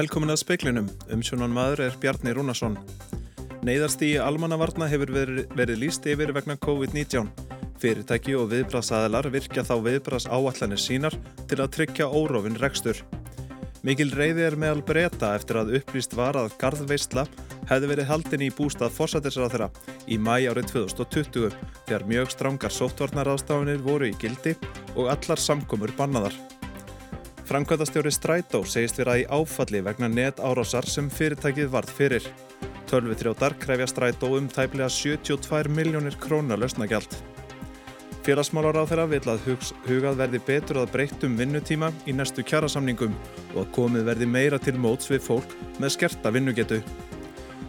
Velkomin að speiklinum. Umsjónan maður er Bjarni Rúnarsson. Neiðarst í almannavarna hefur verið, verið líst yfir vegna COVID-19. Fyrirtæki og viðbrasaðalar virkja þá viðbras áallanir sínar til að tryggja órófin rekstur. Mikil reyði er meðal breyta eftir að upplýst var að Garðveistla hefði verið haldin í bústað fórsættisrað þeirra í mæ árið 2020 þegar mjög strángar sóttvarnarraðstafinir voru í gildi og allar samkomur bannaðar. Framkvæmdastjóri Strætó segist vera í áfalli vegna net árásar sem fyrirtækið varð fyrir. Tölvitrjótar krefja Strætó um tæplega 72 miljónir krónar lausnagjald. Félagsmálar á þeirra vil að hugað verði betur að breyttum vinnutíma í næstu kjærasamningum og að komið verði meira til móts við fólk með skerta vinnugetu.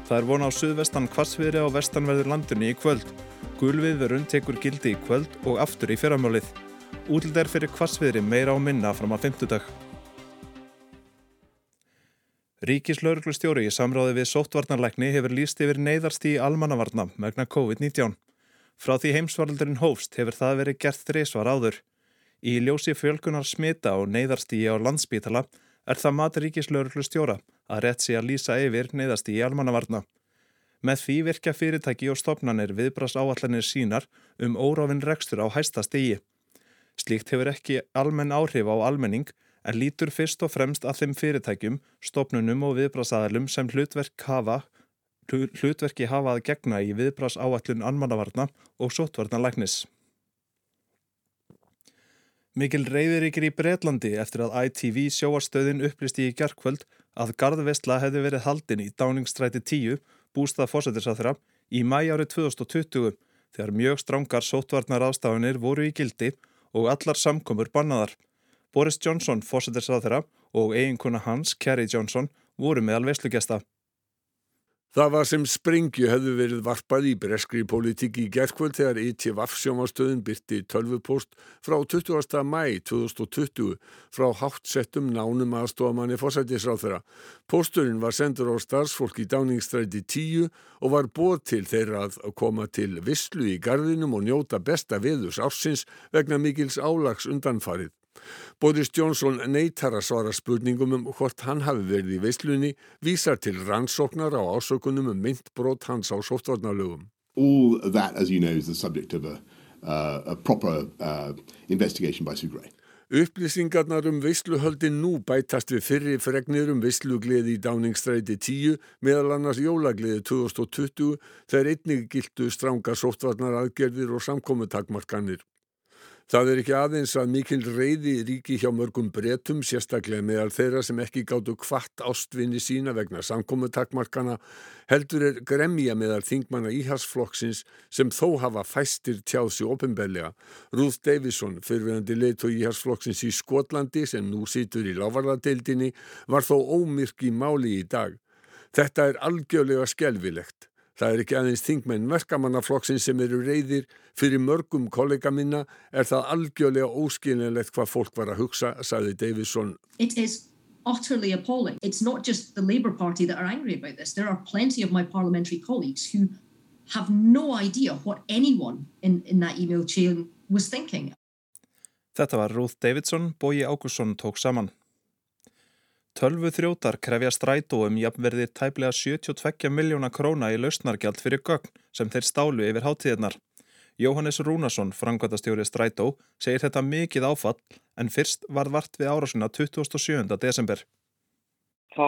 Það er vona á suðvestan kvassviðri á vestanverður landinni í kvöld. Gulviðverun tekur gildi í kvöld og aftur í fyrramálið. Útlild er fyrir kvassviðri meira á minna fram að 50 dag. Ríkislauruglustjóri í samráði við sóttvarnarleikni hefur líst yfir neyðarsti í almannavarna megna COVID-19. Frá því heimsvaraldurinn hófst hefur það verið gert þrísvar áður. Í ljósi fjölkunar smita og neyðarstígi á landsbítala er það mataríkislauruglu stjóra að rétt sé að lýsa yfir neyðarstígi í almannavarna. Með því virka fyrirtæki og stopnarnir viðbras áallanir sínar um óráfin rekstur á hæsta stígi. Slíkt hefur ekki almenn áhrif á almenning en lítur fyrst og fremst að þeim fyrirtækjum, stopnunum og viðbrasaðalum sem hlutverk hafa hlutverki hafa að gegna í viðbrás áallun anmannavarna og sótvarnalæknis. Mikil reyðir ykkur í Breitlandi eftir að ITV sjóarstöðin upplisti í gerðkvöld að Garðvestla hefði verið haldin í Dáningstræti 10 bústað fósættisáþra í mæ árið 2020 þegar mjög strángar sótvarnar ástafanir voru í gildi og allar samkomur bannaðar. Boris Johnson fósættisáþra og eiginkona hans, Kerry Johnson, voru meðal veslugesta. Það var sem sprengju hefðu verið varpað í breskri politíki í gerðkvöld þegar ITVF sjómastöðin byrti tölvupost frá 20. mæ 2020 frá hátsettum nánum aðstofamanni fósættisráð þeirra. Posturinn var sendur á starfsfólk í dáningstræti 10 og var bóð til þeirra að koma til visslu í gardinum og njóta besta veðus ársins vegna mikils álags undanfarið. Boris Johnson neytar að svara spurningum um hvort hann hafi verið í veislunni, vísar til rannsóknar á ásökunum um myndbrot hans á sóttvarnalögum. All that, as you know, is the subject of a, uh, a proper uh, investigation by Sue Gray. Upplýsingarnar um veisluhöldin nú bætast við fyrri fregnir um veislugliði í Dáningstræti 10 meðal annars jólagliði 2020 þegar einnig gildu stránga sóttvarnar aðgerðir og samkominntakmarkanir. Það er ekki aðeins að mikil reyði ríki hjá mörgum bretum, sérstaklega meðal þeirra sem ekki gáttu kvart ástvinni sína vegna samkominntakmarkana, heldur er gremja meðal þingmanna íhalsflokksins sem þó hafa fæstir tjáðsi ofinbellega. Ruth Davison, fyrfirandi leitt og íhalsflokksins í Skotlandi sem nú situr í lávarðadeildinni, var þó ómyrk í máli í dag. Þetta er algjörlega skelvilegt. Það er ekki aðeins þingmenn verkamannaflokksins sem eru reyðir fyrir mörgum kollega minna er það algjörlega óskilinlegt hvað fólk var að hugsa, sagði Davison. It is utterly appalling. It's not just the Labour Party that are angry about this. There are plenty of my parliamentary colleagues who have no idea what anyone in, in that email chain was thinking. Þetta var Ruth Davidson, Bói Ágússon tók saman. Tölvu þrjótar krefja strætóum jafnverðir tæplega 72 miljóna króna í lausnargjald fyrir gögn sem þeir stálu yfir hátíðnar. Jóhannes Rúnarsson, frangvæntastjóri strætó, segir þetta mikið áfall en fyrst var vart við árásuna 27. desember. Þá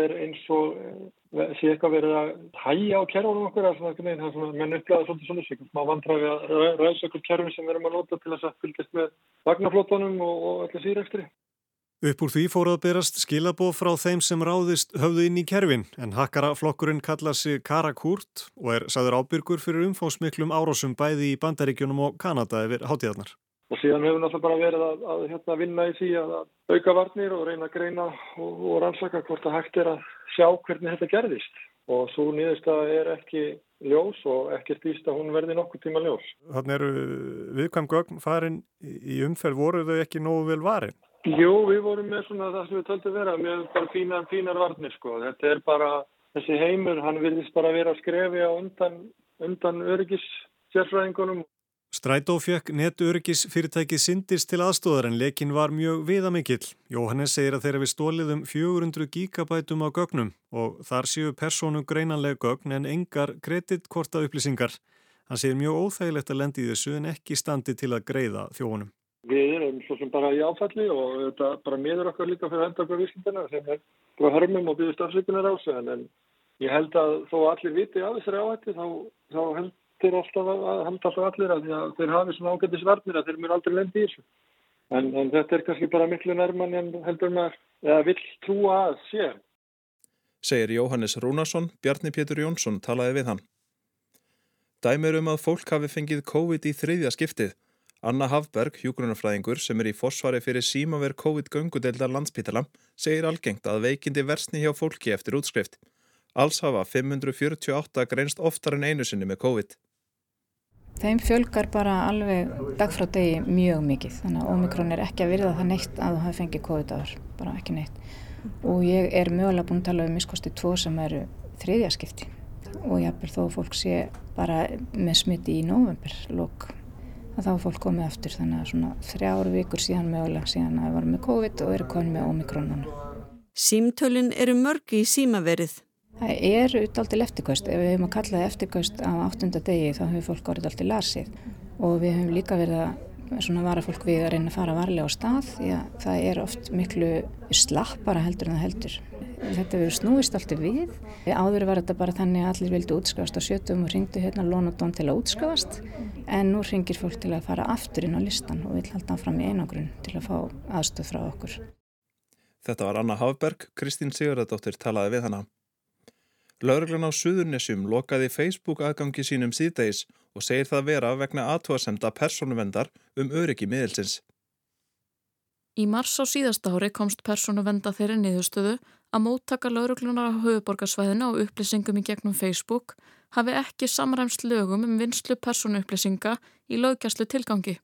er eins og eh, sé eitthvað verið að hæja á kerfunum okkur að það er svona, menn upplegaða svolítið svona svikum. Má vantrafi að ræðs okkur kerfin sem við erum að nota til þess að fylgjast með vagnarflótunum og, og allir sírækstri. Upp úr því fór að berast skilabóð frá þeim sem ráðist höfðu inn í kerfin en hakkaraflokkurinn kalla sig Karakurt og er saður ábyrgur fyrir umfósmiklum árásum bæði í Bandaríkjunum og Kanada yfir hátíðarnar. Og síðan hefur náttúrulega bara verið að, að hérna, vinna í því að auka varnir og reyna að greina og, og rannsaka hvort að hægt er að sjá hvernig þetta gerðist. Og svo nýðist að er ekki ljós og ekkert íst að hún verði nokkur tíma ljós. Þannig eru viðkvæm gögn farin í umferð voru þau ekki nógu vel varin? Jú, við vorum með svona það sem við töldum vera með bara fínar, fínar varnir sko. Þetta er bara, þessi heimur, hann virðist bara vera að skrefi á undan, undan öryggis sérfræðingunum. Strætó fekk neturyggis fyrirtækið Sindis til aðstóðar en lekin var mjög viðamikill. Jóhannes segir að þeirra við stóliðum 400 gigabætum á gögnum og þar séu persónu greinanlega gögn en engar kreditkorta upplýsingar. Hann segir mjög óþægilegt að lendi í þessu en ekki standi til að greiða þjónum. Við erum svo sem bara í áfalli og þetta bara miður okkar líka fyrir enda okkar vísindina sem er bara hörmum og býðist afsökunar á sig en ég held að þó allir viti af þessari áhætti þá, þá held þeir alltaf að alltaf allir að, að þeir hafi svona ágættis verðnir að þeir mjög aldrei lendi í þessu. En, en þetta er kannski bara miklu nærmann en heldur maður eða vill trúa að sé. Segir Jóhannes Rúnarsson, Bjarni Pétur Jónsson talaði við hann. Dæmir um að fólk hafi fengið COVID í þriðja skiptið. Anna Hafberg, hjúgrunarfræðingur sem er í fósvari fyrir símaver COVID-göngudeldar landspítala, segir algengt að veikindi versni hjá fólki eftir útskrift. Alls hafa 548 greinst oftar en einu sinni með COVID. Þeim fjölgar bara alveg dag frá degi mjög mikið þannig að Omikron er ekki að virða það neitt að þú hafi fengið COVID aður, bara ekki neitt og ég er mögulega búin að tala um miskosti tvo sem eru þriðjaskipti og ég hafði þó fólk sé bara með smiti í november lók að þá fólk komið aftur þannig að svona þrjáru vikur síðan mögulega síðan að við varum með COVID og eru konið með Omikron núna. Símtölin eru mörg í símaverið Það er auðvitað eftirkvæst. Ef við hefum að kalla það eftirkvæst á áttunda degi þá hefur fólk orðið alltaf lasið og við hefum líka verið að vara fólk við að reyna að fara varlega á stað því að það er oft miklu slappara heldur en það heldur. Þetta verður snúist alltaf við. Áður var þetta bara þannig að allir vildi útskjáast á sjötum og ringdu hérna Lónadón til að útskjáast en nú ringir fólk til að fara aftur inn á listan og vil halda fram í einangrun til að fá aðstöð frá okkur. Þetta var Anna Hafberg, Kristín Sigurðardóttir talaði við hana. Lauruglan á Suðurnesjum lokaði Facebook aðgangi sínum síðdeis og segir það vera vegna aðtúasemda persónuvendar um öryggi miðelsins. Í mars á síðasta ári komst persónuvenda þeirri niðurstöðu að móttaka lauruglunar á höfuborgarsvæðinu og upplýsingum í gegnum Facebook hafi ekki samræmst lögum um vinslu persónuupplýsinga í lögjastlu tilgangi.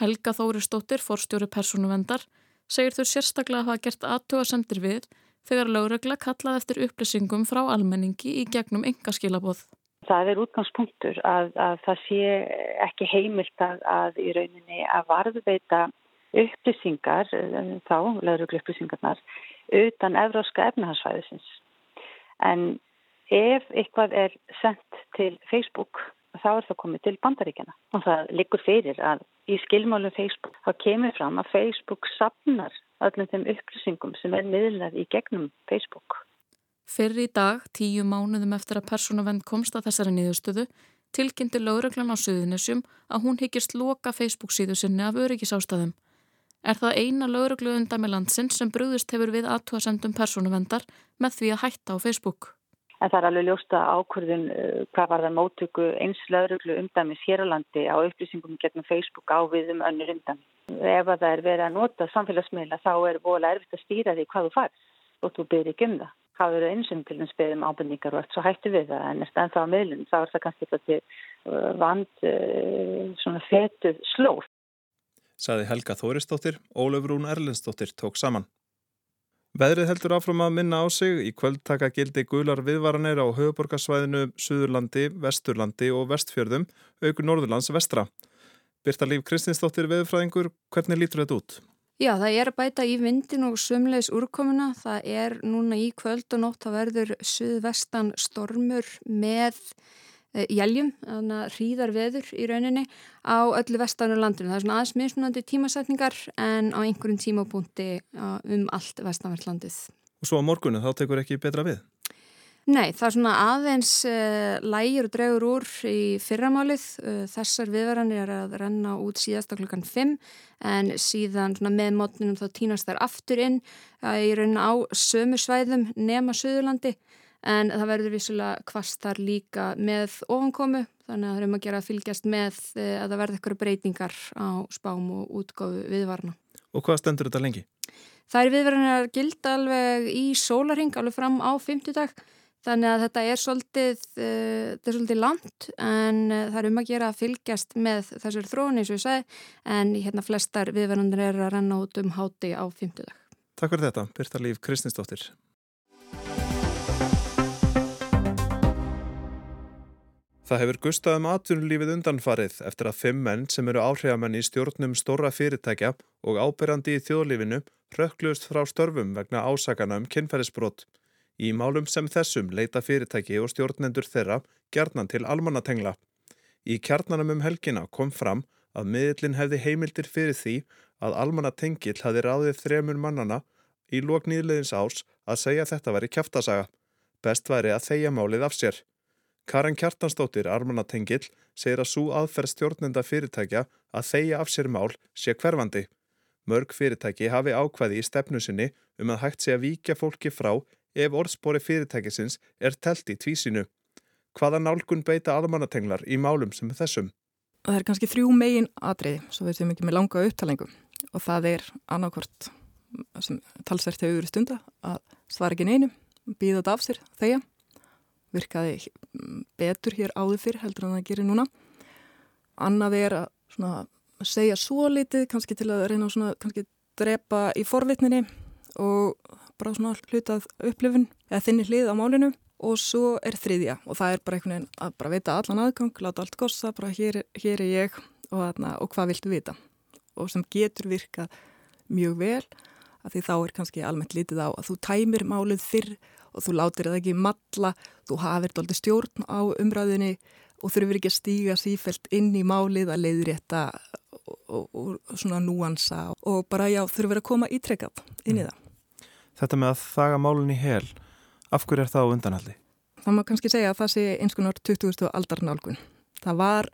Helga Þóristóttir, forstjóri persónuvendar, segir þau sérstaklega að hafa gert aðtúasemdir við þegar lögregla kallaði eftir upplýsingum frá almenningi í gegnum engaskilaboð. Það er útgangspunktur að, að það sé ekki heimilt að, að í rauninni að varðveita upplýsingar, eh, þá lögreglu upplýsingarnar, utan evróska efnahansvæðisins. En ef eitthvað er sendt til Facebook, þá er það komið til bandaríkjana. Og það likur fyrir að í skilmálum Facebook þá kemur fram að Facebook sapnar öllum þeim upplýsingum sem er miðlað í gegnum Facebook. Fyrir í dag, tíu mánuðum eftir að persónavend komst að þessari niðurstöðu, tilkynnti lögreglan á Suðunisjum að hún hyggist loka Facebook síðu sinni af öryggisástaðum. Er það eina með landsinn sem brúðist hefur við aðtúasendum persónavendar með því að hætta á Facebook? En það er alveg ljósta ákvörðun uh, hvað var það mótöku eins lögreglu umdæmis hér á landi á upplýsingum gegnum Facebook á við um önnur umdæmi. Ef það er verið að nota samfélagsmiðla þá er vola erfitt að stýra því hvað þú farst og þú byrjir ekki um það. Það verður einsum til þess beðum ábyrningar og allt svo hættu við það en eftir ennþá á miðlun þá er það kannski til uh, vand uh, svona fetuð slóð. Saði Helga Þóristóttir, Ólaf Rún Erlendstóttir tók saman. Veðrið heldur áfram að minna á sig í kvöldtaka gildi gular viðvaranir á höfuborgarsvæðinu, Suðurlandi, Vesturlandi og Vestfjörðum, aukur Norðurlands vestra. Birta Líf Kristinsdóttir veðurfræðingur, hvernig lítur þetta út? Já, það er að bæta í vindin og sömleis úrkomuna. Það er núna í kvöld og nótt að verður suðvestan stormur með jæljum, þannig að hríðar veður í rauninni á öllu vestanur landinu. Það er svona aðeins mismunandi tímasetningar en á einhverjum tímapunkti um allt vestanverðlandið. Og svo á morgunu þá tekur ekki betra við? Nei, það er svona aðeins uh, lægir og dregur úr í fyrramálið. Uh, þessar viðverðanir er að renna út síðasta klukkan 5 en síðan með mótninum þá týnast þær aftur inn uh, í rauninu á sömu svæðum nema Suðurlandi en það verður vissulega hvast þar líka með ofankomu þannig að það er um að gera að fylgjast með eh, að það verður eitthvað breytingar á spám og útgáfu viðvarna. Og hvað stendur þetta lengi? Það er viðvarnar gild alveg í sólaring alveg fram á 50 dag þannig að þetta er svolítið, uh, þetta er svolítið langt en uh, það er um að gera að fylgjast með þessar þróun eins og ég segi en hérna flestar viðvarnar er að renna út um háti á 50 dag. Takk fyrir þetta, Birta Líf Kristinsdóttir. Það hefur gustað um atvinnulífið undanfarið eftir að fimm menn sem eru áhrifamenn í stjórnum stóra fyrirtækja og ábyrjandi í þjóðlífinu rökklust frá störfum vegna ásakana um kynferðisbrot. Í málum sem þessum leita fyrirtæki og stjórnendur þeirra gerðnan til almannatengla. Í kjarnanum um helgina kom fram að miðlinn hefði heimildir fyrir því að almannatengill hafi ráðið þremur mannana í lóknýðleðins ás að segja þetta væri kæftasaga. Best væri að þeia málið af sér. Karin Kjartansdóttir, Armanatengill, segir að svo aðferð stjórnenda fyrirtækja að þeia af sér mál sé hverfandi. Mörg fyrirtæki hafi ákvæði í stefnu sinni um að hægt sé að víkja fólki frá ef orðspori fyrirtækisins er telt í tvísinu. Hvaða nálgun beita almannatenglar í málum sem þessum? Það er kannski þrjú megin atriði, svo við séum ekki með langa upptalengum og það er annarkvort sem talsvert hefur stunda að svara ekki neinu, býða þetta af sér, þeia virkaði betur hér áður fyrr heldur en það gerir núna. Annað er að segja svo litið, kannski til að reyna að drepa í forvitninni og bara svona hlutað upplifun eða þinni hlið á málinu og svo er þriðja og það er bara einhvern veginn að bara veita allan aðgang, láta allt gossa, bara hér, hér er ég og, aðna, og hvað viltu vita og sem getur virkað mjög vel að því þá er kannski almennt lítið á að þú tæmir málið fyrr og þú látir það ekki matla, þú hafið doldið stjórn á umræðinni og þurfur ekki að stíga sífælt inn í málið að leiðrétta og, og, og svona núansa og bara já, þurfur að koma ítrekkað inn í mm. það. Þetta með að þaga málun í hel, af hverju er það á undanhaldi? Það má kannski segja að það sé eins konar 20. aldarnálgun. Það var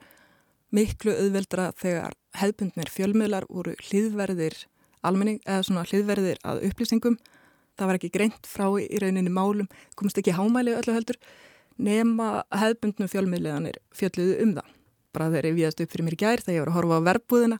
miklu auðveldra þegar hefbundnir fjölmiðlar voru hlýðverðir almenning, eða svona hlýðverðir að upplýsingum það var ekki greint frá í rauninni málum, komist ekki hámæli öllu heldur, nema hefðbundnum fjölmiðleganir fjöldluðu um það. Bara þeir reviðast upp fyrir mér í gær þegar ég var að horfa á verbúðina,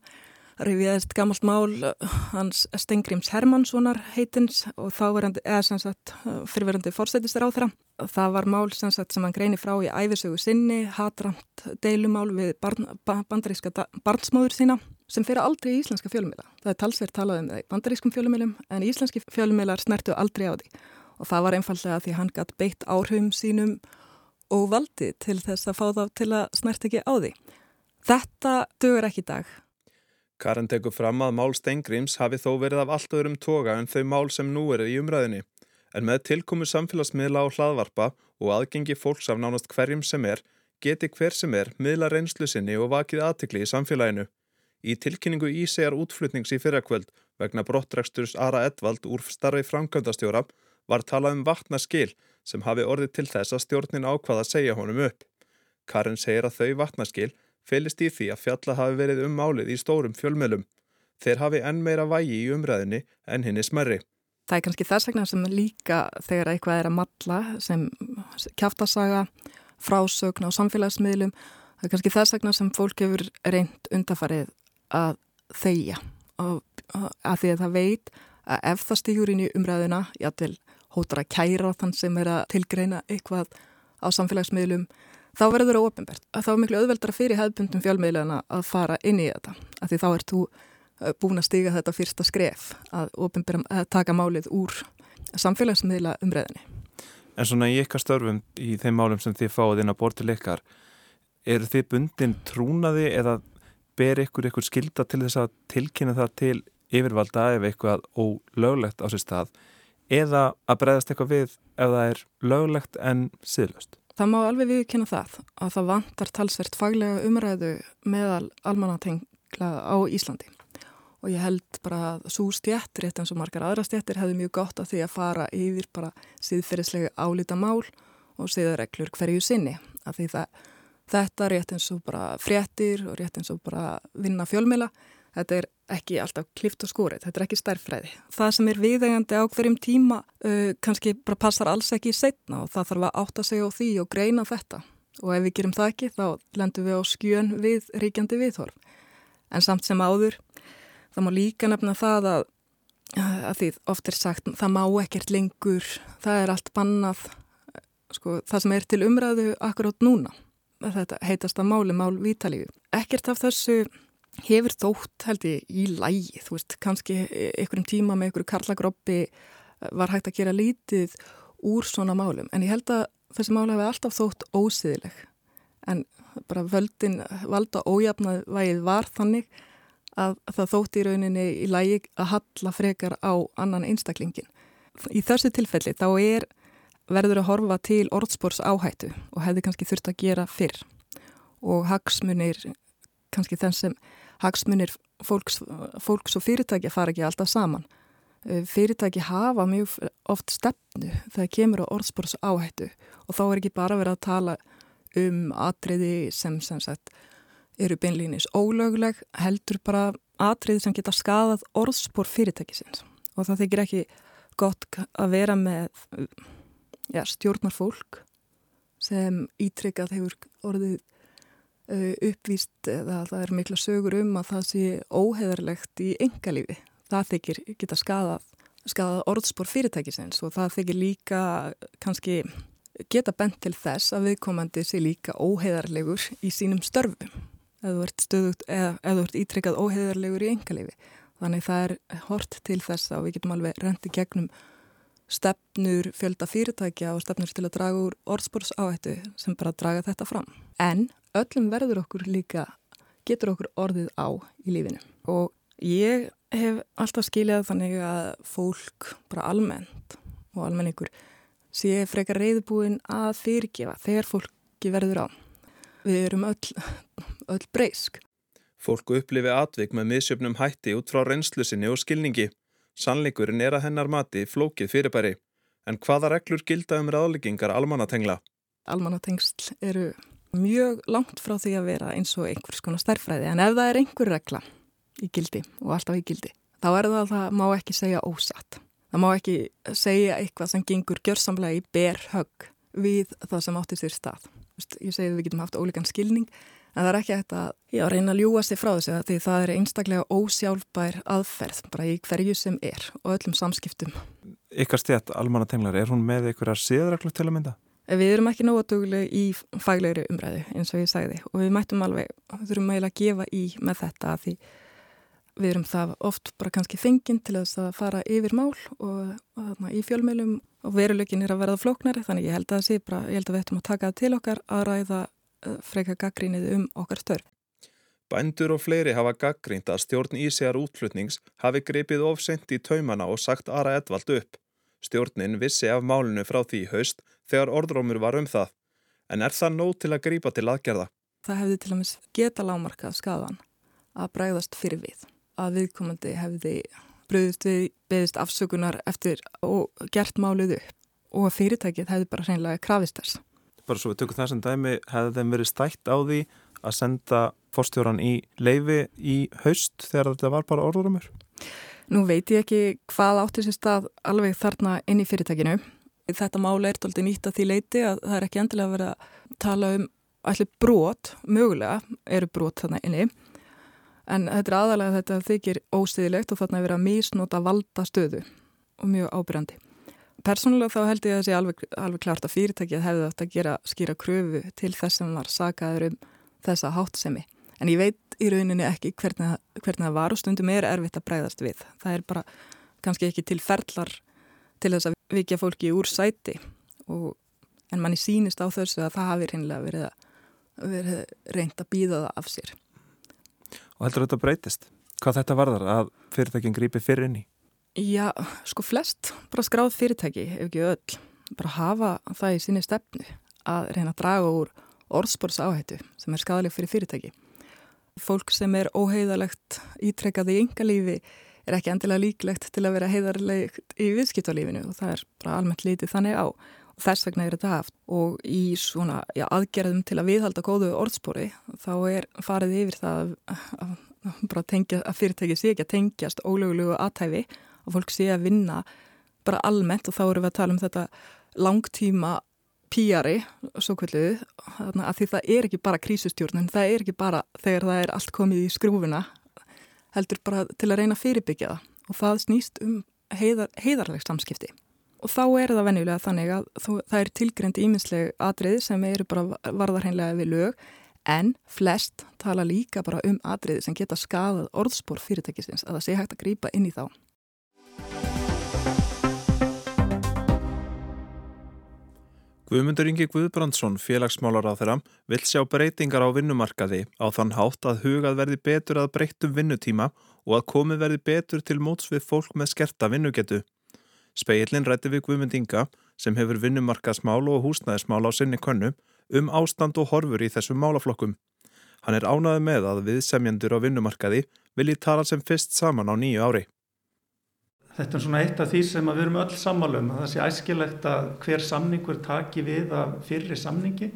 reviðast gammalt mál uh, hans Stengrims Hermannssonar heitins og þá var hann, eða sem sagt, uh, fyrirverandi fórstættistur á þeirra. Það var mál sem, sagt, sem hann greini frá í æfisögu sinni, hatramt deilumál við barn, bandaríska barnsmóður sína sem fyrir aldrei í íslenska fjölumila. Það er talsverð talað um það í bandarískum fjölumilum en íslenski fjölumilar snertu aldrei á því og það var einfallega því hann gætt beitt áhrifum sínum og valdi til þess að fá þá til að snert ekki á því. Þetta dögur ekki dag. Karin tekur fram að mál Stengrims hafi þó verið af allt öðrum toga en þau mál sem nú eru í umræðinni. En með tilkomu samfélagsmiðla á hlaðvarpa og aðgengi fólks af nánast hverjum sem er, geti hver sem er miðla reynslu sinni og vakið aðtikli í samfélaginu. Í tilkynningu Ísegar útflutnings í fyrrakvöld vegna brottræksturs Ara Edvald úr starfi framkvæmdastjóra var talað um vatnaskil sem hafi orðið til þess að stjórnin ákvaða að segja honum upp. Karin segir að þau vatnaskil felist í því að fjalla hafi verið um málið í stórum fjölmjölum. Þeir hafi enn meira vægi í umræðinni en henni smerri. Það er kannski þess vegna sem líka þegar eitthvað er að matla sem kjáftasaga, frásögn á samfélagsmiðlum, það er kannski þess vegna sem fólk hefur reynd undafarið að þeia að því að það veit að ef það stýjur inn í umræðuna játil hóttar að kæra þann sem er að tilgreina eitthvað á samfélagsmiðlum þá verður það ofinbært þá er miklu auðveldra fyrir hefðbundum fjálmiðlana að fara inn í þetta að því þá ert þú uh, búin að stiga þetta fyrsta skref að, að taka málið úr samfélagsmiðla umræðinni En svona í ykkar störfum í þeim málum sem þið fáið inn á bortil ykkar eru þið bundin trúnaði eða ber ykkur ykkur skilda til þess að tilkynna það til yfirvalda ef eitthvað ólöglegt á sér stað eða að breyðast eitthvað við ef það er löglegt en síðlust? Það má alveg viðkynna það að það vantar talsvert faglega umræðu meðal almanatengla á Íslandi og ég held bara að svo stjættir eitt eins og margar aðra stjættir hefði mjög gott að því að fara yfir bara síðferðislega álita mál og síðareglur hverju sinni af því það Þetta rétt eins og bara fréttir og rétt eins og bara vinna fjölmila. Þetta er ekki alltaf klift og skórið, þetta er ekki stærfræði. Það sem er viðegandi á hverjum tíma uh, kannski bara passar alls ekki í setna og það þarf að átta sig á því og greina þetta. Og ef við gerum það ekki þá lendum við á skjön við ríkjandi viðhorf. En samt sem áður, það má líka nefna það að, að því oft er sagt það má ekkert lengur, það er allt bannað, sko, það sem er til umræðu akkurát núna þetta heitast að máli mál vítalífi. Ekkert af þessu hefur þótt held ég í lægi, þú veist, kannski einhverjum tíma með einhverju karlagroppi eh, var hægt að gera lítið úr svona málum, en ég held að þessi máli hefur alltaf þótt ósiðileg en bara völdin valda ójafnað vægið var þannig að það þótti í rauninni í lægi að halla frekar á annan einstaklingin. Í þessu tilfelli þá er verður að horfa til orðspórs áhættu og hefði kannski þurft að gera fyrr og hagsmunir, kannski þenn sem hagsmunir fólks, fólks og fyrirtækja fara ekki alltaf saman. Eh, fyrirtæki hafa mjög oft stefnu þegar kemur á orðspórs áhættu og þá er ekki bara verið að tala um atriði sem sem sagt eru beinlýnis ólögleg heldur bara atriði sem geta skadað orðspór fyrirtækisins og það þykir ekki gott að vera með ja, stjórnar fólk sem ítrykkað hefur orðið uh, uppvíst eða það er mikla sögur um að það sé óheðarlegt í engalífi. Það þykir geta skadað, skadað orðspór fyrirtækisins og það þykir líka kannski geta bent til þess að viðkomandi sé líka óheðarlegur í sínum störfum eða þú ert stöðugt eða, eða þú ert ítrykkað óheðarlegur í engalífi. Þannig það er hort til þess að við getum alveg rendi gegnum stefnur fjölda fyrirtækja og stefnur til að draga úr orðspórs áhættu sem bara draga þetta fram. En öllum verður okkur líka, getur okkur orðið á í lífinu. Og ég hef alltaf skiljað þannig að fólk bara almennt og almenningur sé frekar reyðbúin að fyrirgefa þegar fólki verður á. Við erum öll, öll breysk. Fólku upplifi atvik með misjöfnum hætti út frá reynslusinni og skilningi. Sannleikurinn er að hennar mati flókið fyrirbæri. En hvaða reglur gilda um ráðleggingar almannatengla? Almannatengsl eru mjög langt frá því að vera eins og einhvers konar stærfræði. En ef það er einhver regla í gildi og alltaf í gildi, þá er það að það má ekki segja ósatt. Það má ekki segja eitthvað sem gengur gjörsamlega í berhögg við það sem átti sér stað. Ég segi að við getum haft ólíkan skilning En það er ekki hægt að já, reyna að ljúa sig frá þessu því það er einstaklega ósjálfbær aðferð bara í hverju sem er og öllum samskiptum. Ykkar stjætt, Almanna Tenglar, er hún með ykkur að séðraklu til að mynda? Við erum ekki nógatuglega í faglegri umræðu eins og ég sagði og við mættum alveg, þurfum eiginlega að gefa í með þetta því við erum það oft bara kannski fenginn til þess að fara yfir mál og, og þarna, í fjölmjölum og veruleikin er að verða flóknari þannig ég held að, bara, ég held að við ættum að taka það til okkar að ræða freka gaggrínið um okkar störf. Bændur og fleiri hafa gaggrínt að stjórn Ísjar útflutnings hafi gripið ofsent í taumana og sagt Ara Edvald upp. Stjórnin vissi af málinu frá því haust þegar orðrómur var um það. En er það nóg til að grípa til aðgerða? Það hefði til dæmis geta lámarkað skadan að bræðast fyrir við. Að viðkomandi hefði bröðist við, beðist afsökunar eftir og gert málið upp. Og að fyrirtækið hefði bara hreinlega krafist þess bara svo við tökum það sem dæmi, hefði þeim verið stætt á því að senda fórstjóran í leifi í haust þegar þetta var bara orðurumur? Nú veit ég ekki hvað átti sér stað alveg þarna inn í fyrirtækinu. Þetta máli er doldið nýtt að því leiti að það er ekki endilega að vera að tala um allir brot, mögulega eru brot þarna inni en þetta er aðalega þetta þykir óstiðilegt og þarna er verið að mísnota valda stöðu og mjög ábyrjandi. Personulega þá held ég að það sé alveg, alveg klart að fyrirtækið hefði átt að gera skýra kröfu til þess sem var sagaður um þessa hátsemi. En ég veit í rauninni ekki hvernig, hvernig það var og stundum er erfitt að bregðast við. Það er bara kannski ekki til ferlar til þess að vikja fólki úr sæti og, en manni sínist á þessu að það hafi reynilega verið, verið reynd að býða það af sér. Og heldur þetta breytist? Hvað þetta varðar að fyrirtækinn grípi fyrir inn í? Já, sko flest bara skráð fyrirtæki, ef ekki öll, bara hafa það í sinni stefnu að reyna að draga úr orðspórs áhættu sem er skadaleg fyrir fyrirtæki. Fólk sem er óheiðalegt ítrekkað í yngalífi er ekki endilega líklegt til að vera heiðarlegt í viðskiptalífinu og það er bara almennt lítið þannig á og þess vegna er þetta haft og í svona já, aðgerðum til að viðhalda góðu orðspóri þá er farið yfir það að, að, tengja, að fyrirtæki sé ekki að tengjast ólögulegu aðtæfi að fólk sé að vinna bara almennt og þá erum við að tala um þetta langtíma píari, svo kvöldu, að því það er ekki bara krísustjórn, en það er ekki bara þegar það er allt komið í skrúfuna, heldur bara til að reyna að fyrirbyggja það og það snýst um heiðar, heiðarleg samskipti. Og þá er það venjulega þannig að það er tilgreynd íminsleg atrið sem eru bara varðarheinlega við lög, en flest tala líka bara um atrið sem geta skadað orðspór fyrirtækisins að það sé hægt að grýpa inn í þá. Guðmundur Ingi Guðbrandsson, félagsmálar á þeirra, vill sjá breytingar á vinnumarkaði á þann hátt að hugað verði betur að breyttum vinnutíma og að komið verði betur til móts við fólk með skerta vinnugetu. Speillin rætti við Guðmund Inga, sem hefur vinnumarkaðsmál og húsnæðismál á sinni könnu, um ástand og horfur í þessum málaflokkum. Hann er ánaði með að viðsemjandur á vinnumarkaði vilji tala sem fyrst saman á nýju ári. Þetta er svona eitt af því sem við erum öll sammálum að það sé æskilegt að hver samningur taki við af fyrri samningi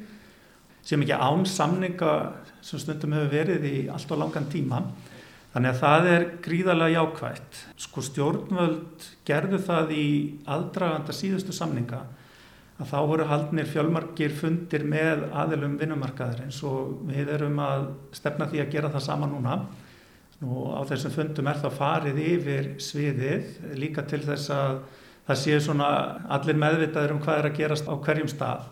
sem ekki án samninga sem stundum hefur verið í allt og langan tíma. Þannig að það er gríðarlega jákvægt. Sko stjórnvöld gerðu það í aldraganda síðustu samninga að þá voru haldnir fjölmarkir fundir með aðilum vinnumarkaðarins og við erum að stefna því að gera það sama núna og á þessum fundum er það farið yfir sviðið líka til þess að það séu svona allir meðvitaður um hvað er að gerast á hverjum stað.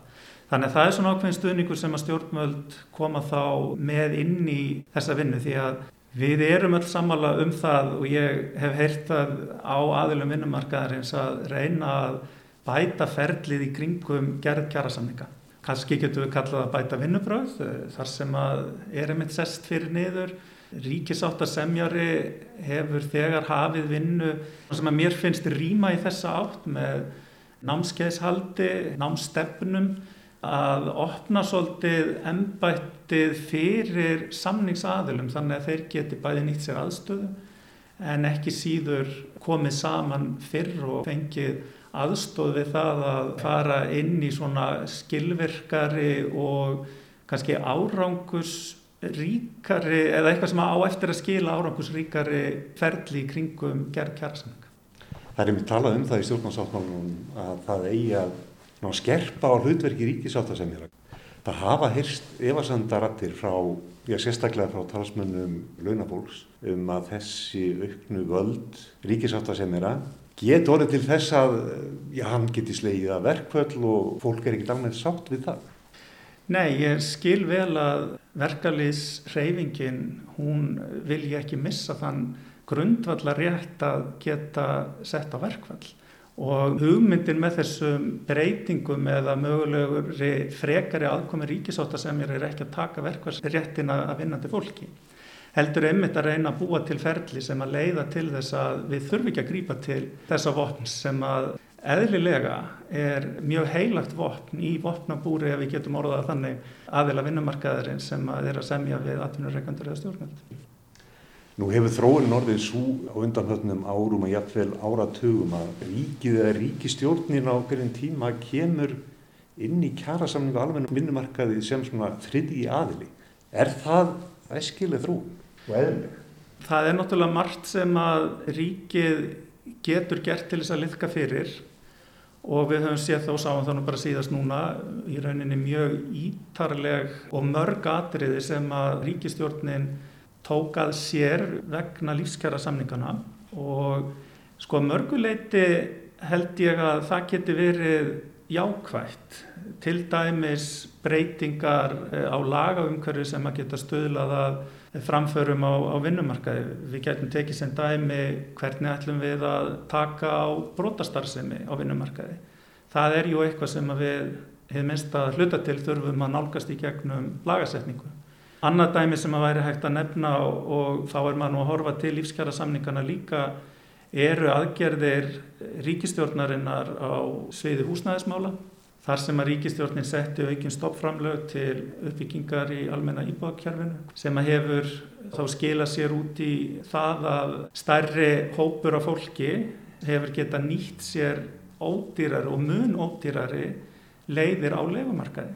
Þannig að það er svona ákveðin stuðningur sem að stjórnmöld koma þá með inn í þessa vinnu því að við erum öll sammála um það og ég hef heyrt það á aðilum vinnumarkaðarins að reyna að bæta ferlið í kringum gerð kjærasamninga. Kanski getur við kallað að bæta vinnubröð þar sem að er einmitt sest fyrir niður ríkisáttarsemjari hefur þegar hafið vinnu sem að mér finnst rýma í þessa átt með námskeiðshaldi, námstefnum að opna svolítið ennbættið fyrir samningsaðilum þannig að þeir geti bæði nýtt sér aðstöðu en ekki síður komið saman fyrr og fengið aðstóð við það að fara inn í svona skilvirkari og kannski árangus ríkari eða eitthvað sem á eftir að skila árangusríkari ferli í kringum gerð kjærasamning. Það er mér talað um það í stjórnarsáttmálunum að það eigi að ná, skerpa á hlutverki ríkisáttasemjara. Það hafa hyrst efasandarattir frá, já sérstaklega frá talsmönnum launabóls um að þessi auknu völd ríkisáttasemjara get orðið til þess að já, hann geti slegið að verkvöld og fólk er ekkert alveg sátt við það. Nei, ég skil vel að verkalýsreyfingin, hún vilja ekki missa þann grundvallar rétt að geta sett á verkvall og hugmyndin með þessum breytingum eða mögulegur frekari aðkomi ríkisáta sem er ekki að taka verkvallsréttina að vinnandi fólki. Heldur einmitt að reyna að búa til ferli sem að leiða til þess að við þurfum ekki að grípa til þessa vopn sem að eðlilega er mjög heilagt vopn í vopnabúri ef við getum orðað þannig aðila vinnumarkaðurinn sem að er að semja við atvinnureikandur eða stjórnvöld. Nú hefur þróun orðið svo á undanhöfnum árum að jættvel áratugum að ríkið eða ríkistjórnin á hverjum tíma kemur inn í kjærasamningu alveg vinnumarkaði sem svona þriði í aðili. Er það æskileg þrú og eðlileg? Það er náttúrulega margt sem að ríkið getur gert til þess að liðka fyrir og við höfum séð þá sáum þannig bara síðast núna í rauninni mjög ítarleg og mörg atriði sem að ríkistjórnin tókað sér vegna lífskjara samningana og sko mörguleiti held ég að það geti verið jákvægt til dæmis breytingar eh, á lagaumhverfi sem að geta stöðlað að framförum á, á vinnumarkaði. Við getum tekið sem dæmi hvernig ætlum við að taka á brotastarðsemi á vinnumarkaði. Það er ju eitthvað sem við hefum minnst að hluta til þurfum að nálgast í gegnum lagasetningu. Annað dæmi sem að væri hægt að nefna og, og þá er maður nú að horfa til lífskjara samningana líka eru aðgerðir ríkistjórnarinnar á sviði húsnæðismála Þar sem að ríkistjórnin setti aukinn stoppframlög til uppbyggingar í almenna íbáðkjærfinu sem að hefur þá skila sér út í það að stærri hópur af fólki hefur geta nýtt sér ódýrari og mun ódýrari leiðir á lefumarkaði.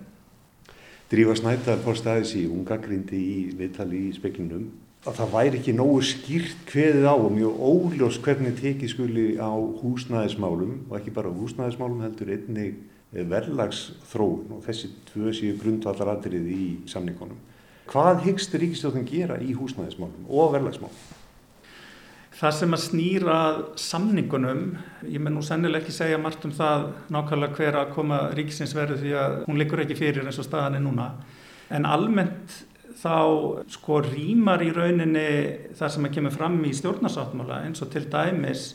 Drífa Snæptar fór staðis í ungagrindi í viðtali í speklinum að það væri ekki nógu skýrt hverðið á og mjög óljós hvernig tekið skuli á húsnæðismálum og ekki bara húsnæðismálum heldur einnig verðlagsþróun og þessi tvö séu grundvallar aðrið í samningunum. Hvað hyggst Ríkistjóðin gera í húsnæðismálum og verðlagsmálum? Það sem að snýra samningunum, ég menn nú sennileg ekki segja margt um það nákvæmlega hver að koma ríkisins verðu því að hún likur ekki fyrir eins og staðan er núna. En almennt þá sko rýmar í rauninni það sem að kemur fram í stjórnarsáttmála eins og til dæmis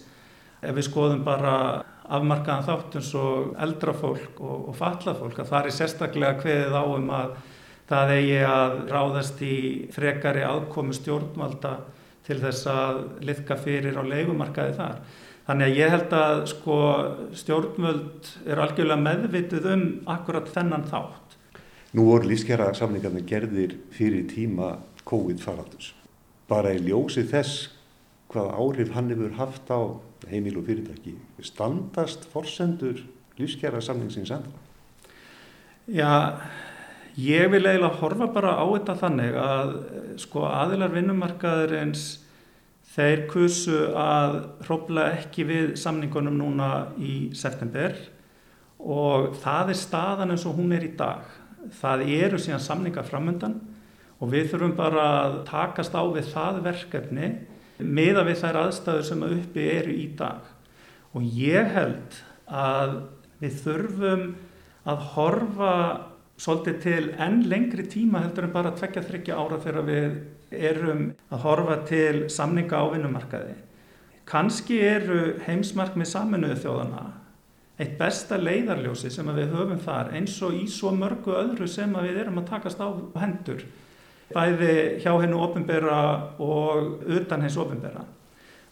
ef við skoðum bara afmarkaðan þátt eins og eldra fólk og, og fallað fólk að það er sérstaklega kveðið á um að það eigi að ráðast í frekari aðkomi stjórnvalda til þess að liðka fyrir á leikumarkaði þar. Þannig að ég held að sko, stjórnvöld er algjörlega meðvitið um akkurat þennan þátt. Nú voru lífskjara samlingarnir gerðir fyrir tíma COVID-faraldus. Bara í ljósi þess hvað áhrif hann hefur haft á heimil og fyrirtæki. Standast forsendur lífskjara samlingsins enda? Já, Ég vil eiginlega horfa bara á þetta þannig að sko aðilar vinnumarkaðurins þeir kursu að hrópla ekki við samningunum núna í september og það er staðan eins og hún er í dag. Það eru síðan samninga framöndan og við þurfum bara að takast á við það verkefni meða við þær aðstæður sem uppi eru í dag. Og ég held að við þurfum að horfa svolítið til enn lengri tíma heldur en bara að tvekja þryggja ára þegar við erum að horfa til samninga á vinnumarkaði. Kanski eru heimsmarkmið saminuðu þjóðana eitt besta leiðarljósi sem við höfum þar eins og í svo mörgu öðru sem við erum að takast á hendur bæði hjá hennu ofinbera og utan hens ofinbera.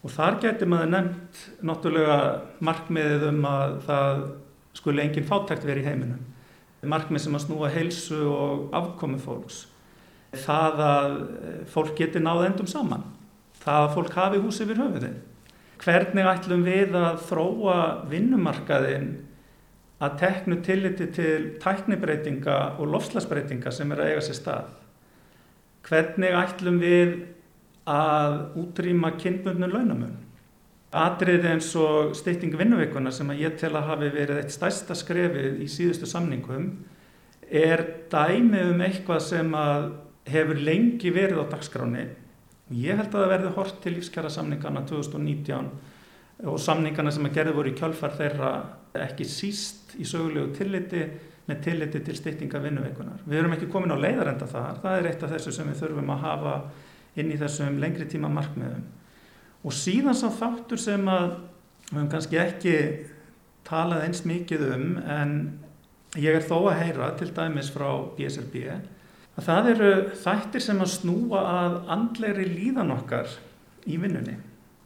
Og þar getur maður nefnt náttúrulega markmiðið um að það skulle enginn fátækt verið í heiminum markmið sem að snúa heilsu og afkomi fólks. Það að fólk geti náð endum saman. Það að fólk hafi hús yfir höfuðið. Hvernig ætlum við að þróa vinnumarkaðin að teknu tilliti til tæknibreitinga og lofslagsbreitinga sem er að eiga sér stað? Hvernig ætlum við að útrýma kynbundnu launamun? Atriði eins og styrting vinnuveikuna sem að ég tel að hafi verið eitt stærsta skrefið í síðustu samningum er dæmi um eitthvað sem að hefur lengi verið á dagskráni. Ég held að það verði hort til lífskjara samningana 2019 og samningana sem að gerði voru í kjölfar þeirra ekki síst í sögulegu tilliti með tilliti til styrtinga vinnuveikunar. Við erum ekki komin á leiðarenda þar, það er eitt af þessu sem við þurfum að hafa inn í þessum lengri tíma markmiðum og síðan sá þáttur sem að við höfum kannski ekki talað eins mikið um en ég er þó að heyra til dæmis frá BSRB að það eru þættir sem að snúa að andleiri líðan okkar í vinnunni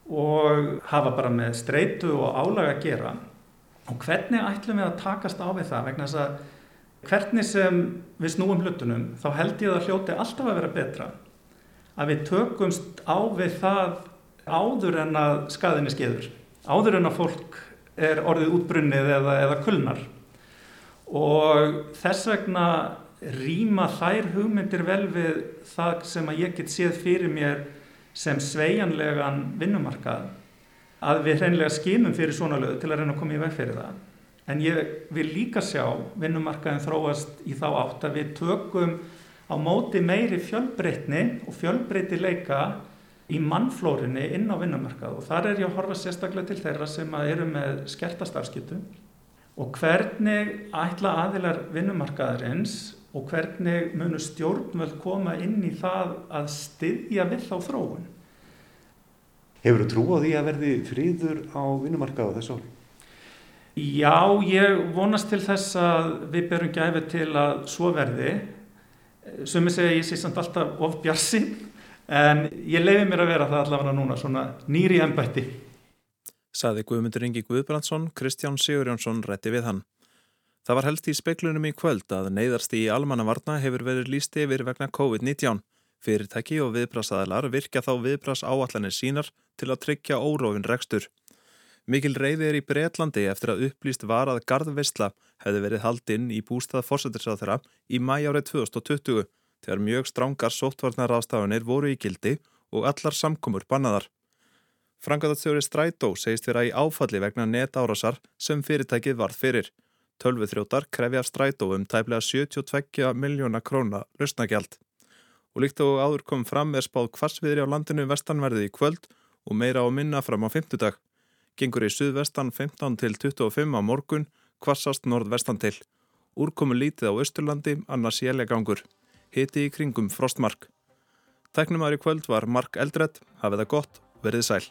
og hafa bara með streitu og álaga að gera. Og hvernig ætlum við að takast á við það? Vegna þess að hvernig sem við snúum hlutunum þá held ég að hljóti alltaf að vera betra að við tökumst á við það áður en að skaðinni skeður, áður en að fólk er orðið útbrunnið eða, eða kulnar. Og þess vegna rýma þær hugmyndir vel við það sem að ég get séð fyrir mér sem sveianlegan vinnumarkað að við hreinlega skimum fyrir svona lögu til að reyna að koma í veg fyrir það. En ég vil líka sjá vinnumarkaðin þróast í þá átt að við tökum á móti meiri fjölbreytni og fjölbreytileika í mannflórinni inn á vinnumarkað og þar er ég að horfa sérstaklega til þeirra sem eru með skertastarfskyttu og hvernig ætla aðilar vinnumarkaðarins og hvernig munu stjórnvöld koma inn í það að styðja við þá þróun. Hefur þú trú á því að verði fríður á vinnumarkað á þessu ári? Já, ég vonast til þess að við berum gæfið til að svo verði. Sumi segja ég sé samt alltaf of bjarsinn en ég leiði mér að vera það allavega núna svona nýri ennbætti. Saði Guðmundur Ingi Guðbrandsson, Kristján Sigurjónsson rétti við hann. Það var helst í speiklunum í kvöld að neyðarst í almannavarna hefur verið líst yfir vegna COVID-19. Fyrirtæki og viðbrasaðalar virka þá viðbras áallanir sínar til að tryggja órófin rekstur. Mikil reyði er í Breitlandi eftir að upplýst var að Garðveistla hefði verið haldinn í bústað fórsættisáþra í mæjárið 2020 þegar mjög strángar sóttvarnarraðstafanir voru í gildi og allar samkomur bannaðar. Frangaðarstjóri Strætó segist vera í áfalli vegna netárasar sem fyrirtækið varð fyrir. Tölvuþrjótar krefja Strætó um tæplega 72 miljóna króna lausnagjald. Og líkt og áður kom fram er spáð kvassviðri á landinu vestanverði í kvöld og meira á minna fram á fymtudag. Gengur í suðvestan 15 til 25 á morgun, kvassast nordvestan til. Úrkomu lítið á Östurlandi, annars jælegangur hiti í kringum frostmark. Tæknumar í kvöld var Mark Eldred, hafið það gott, verið sæl.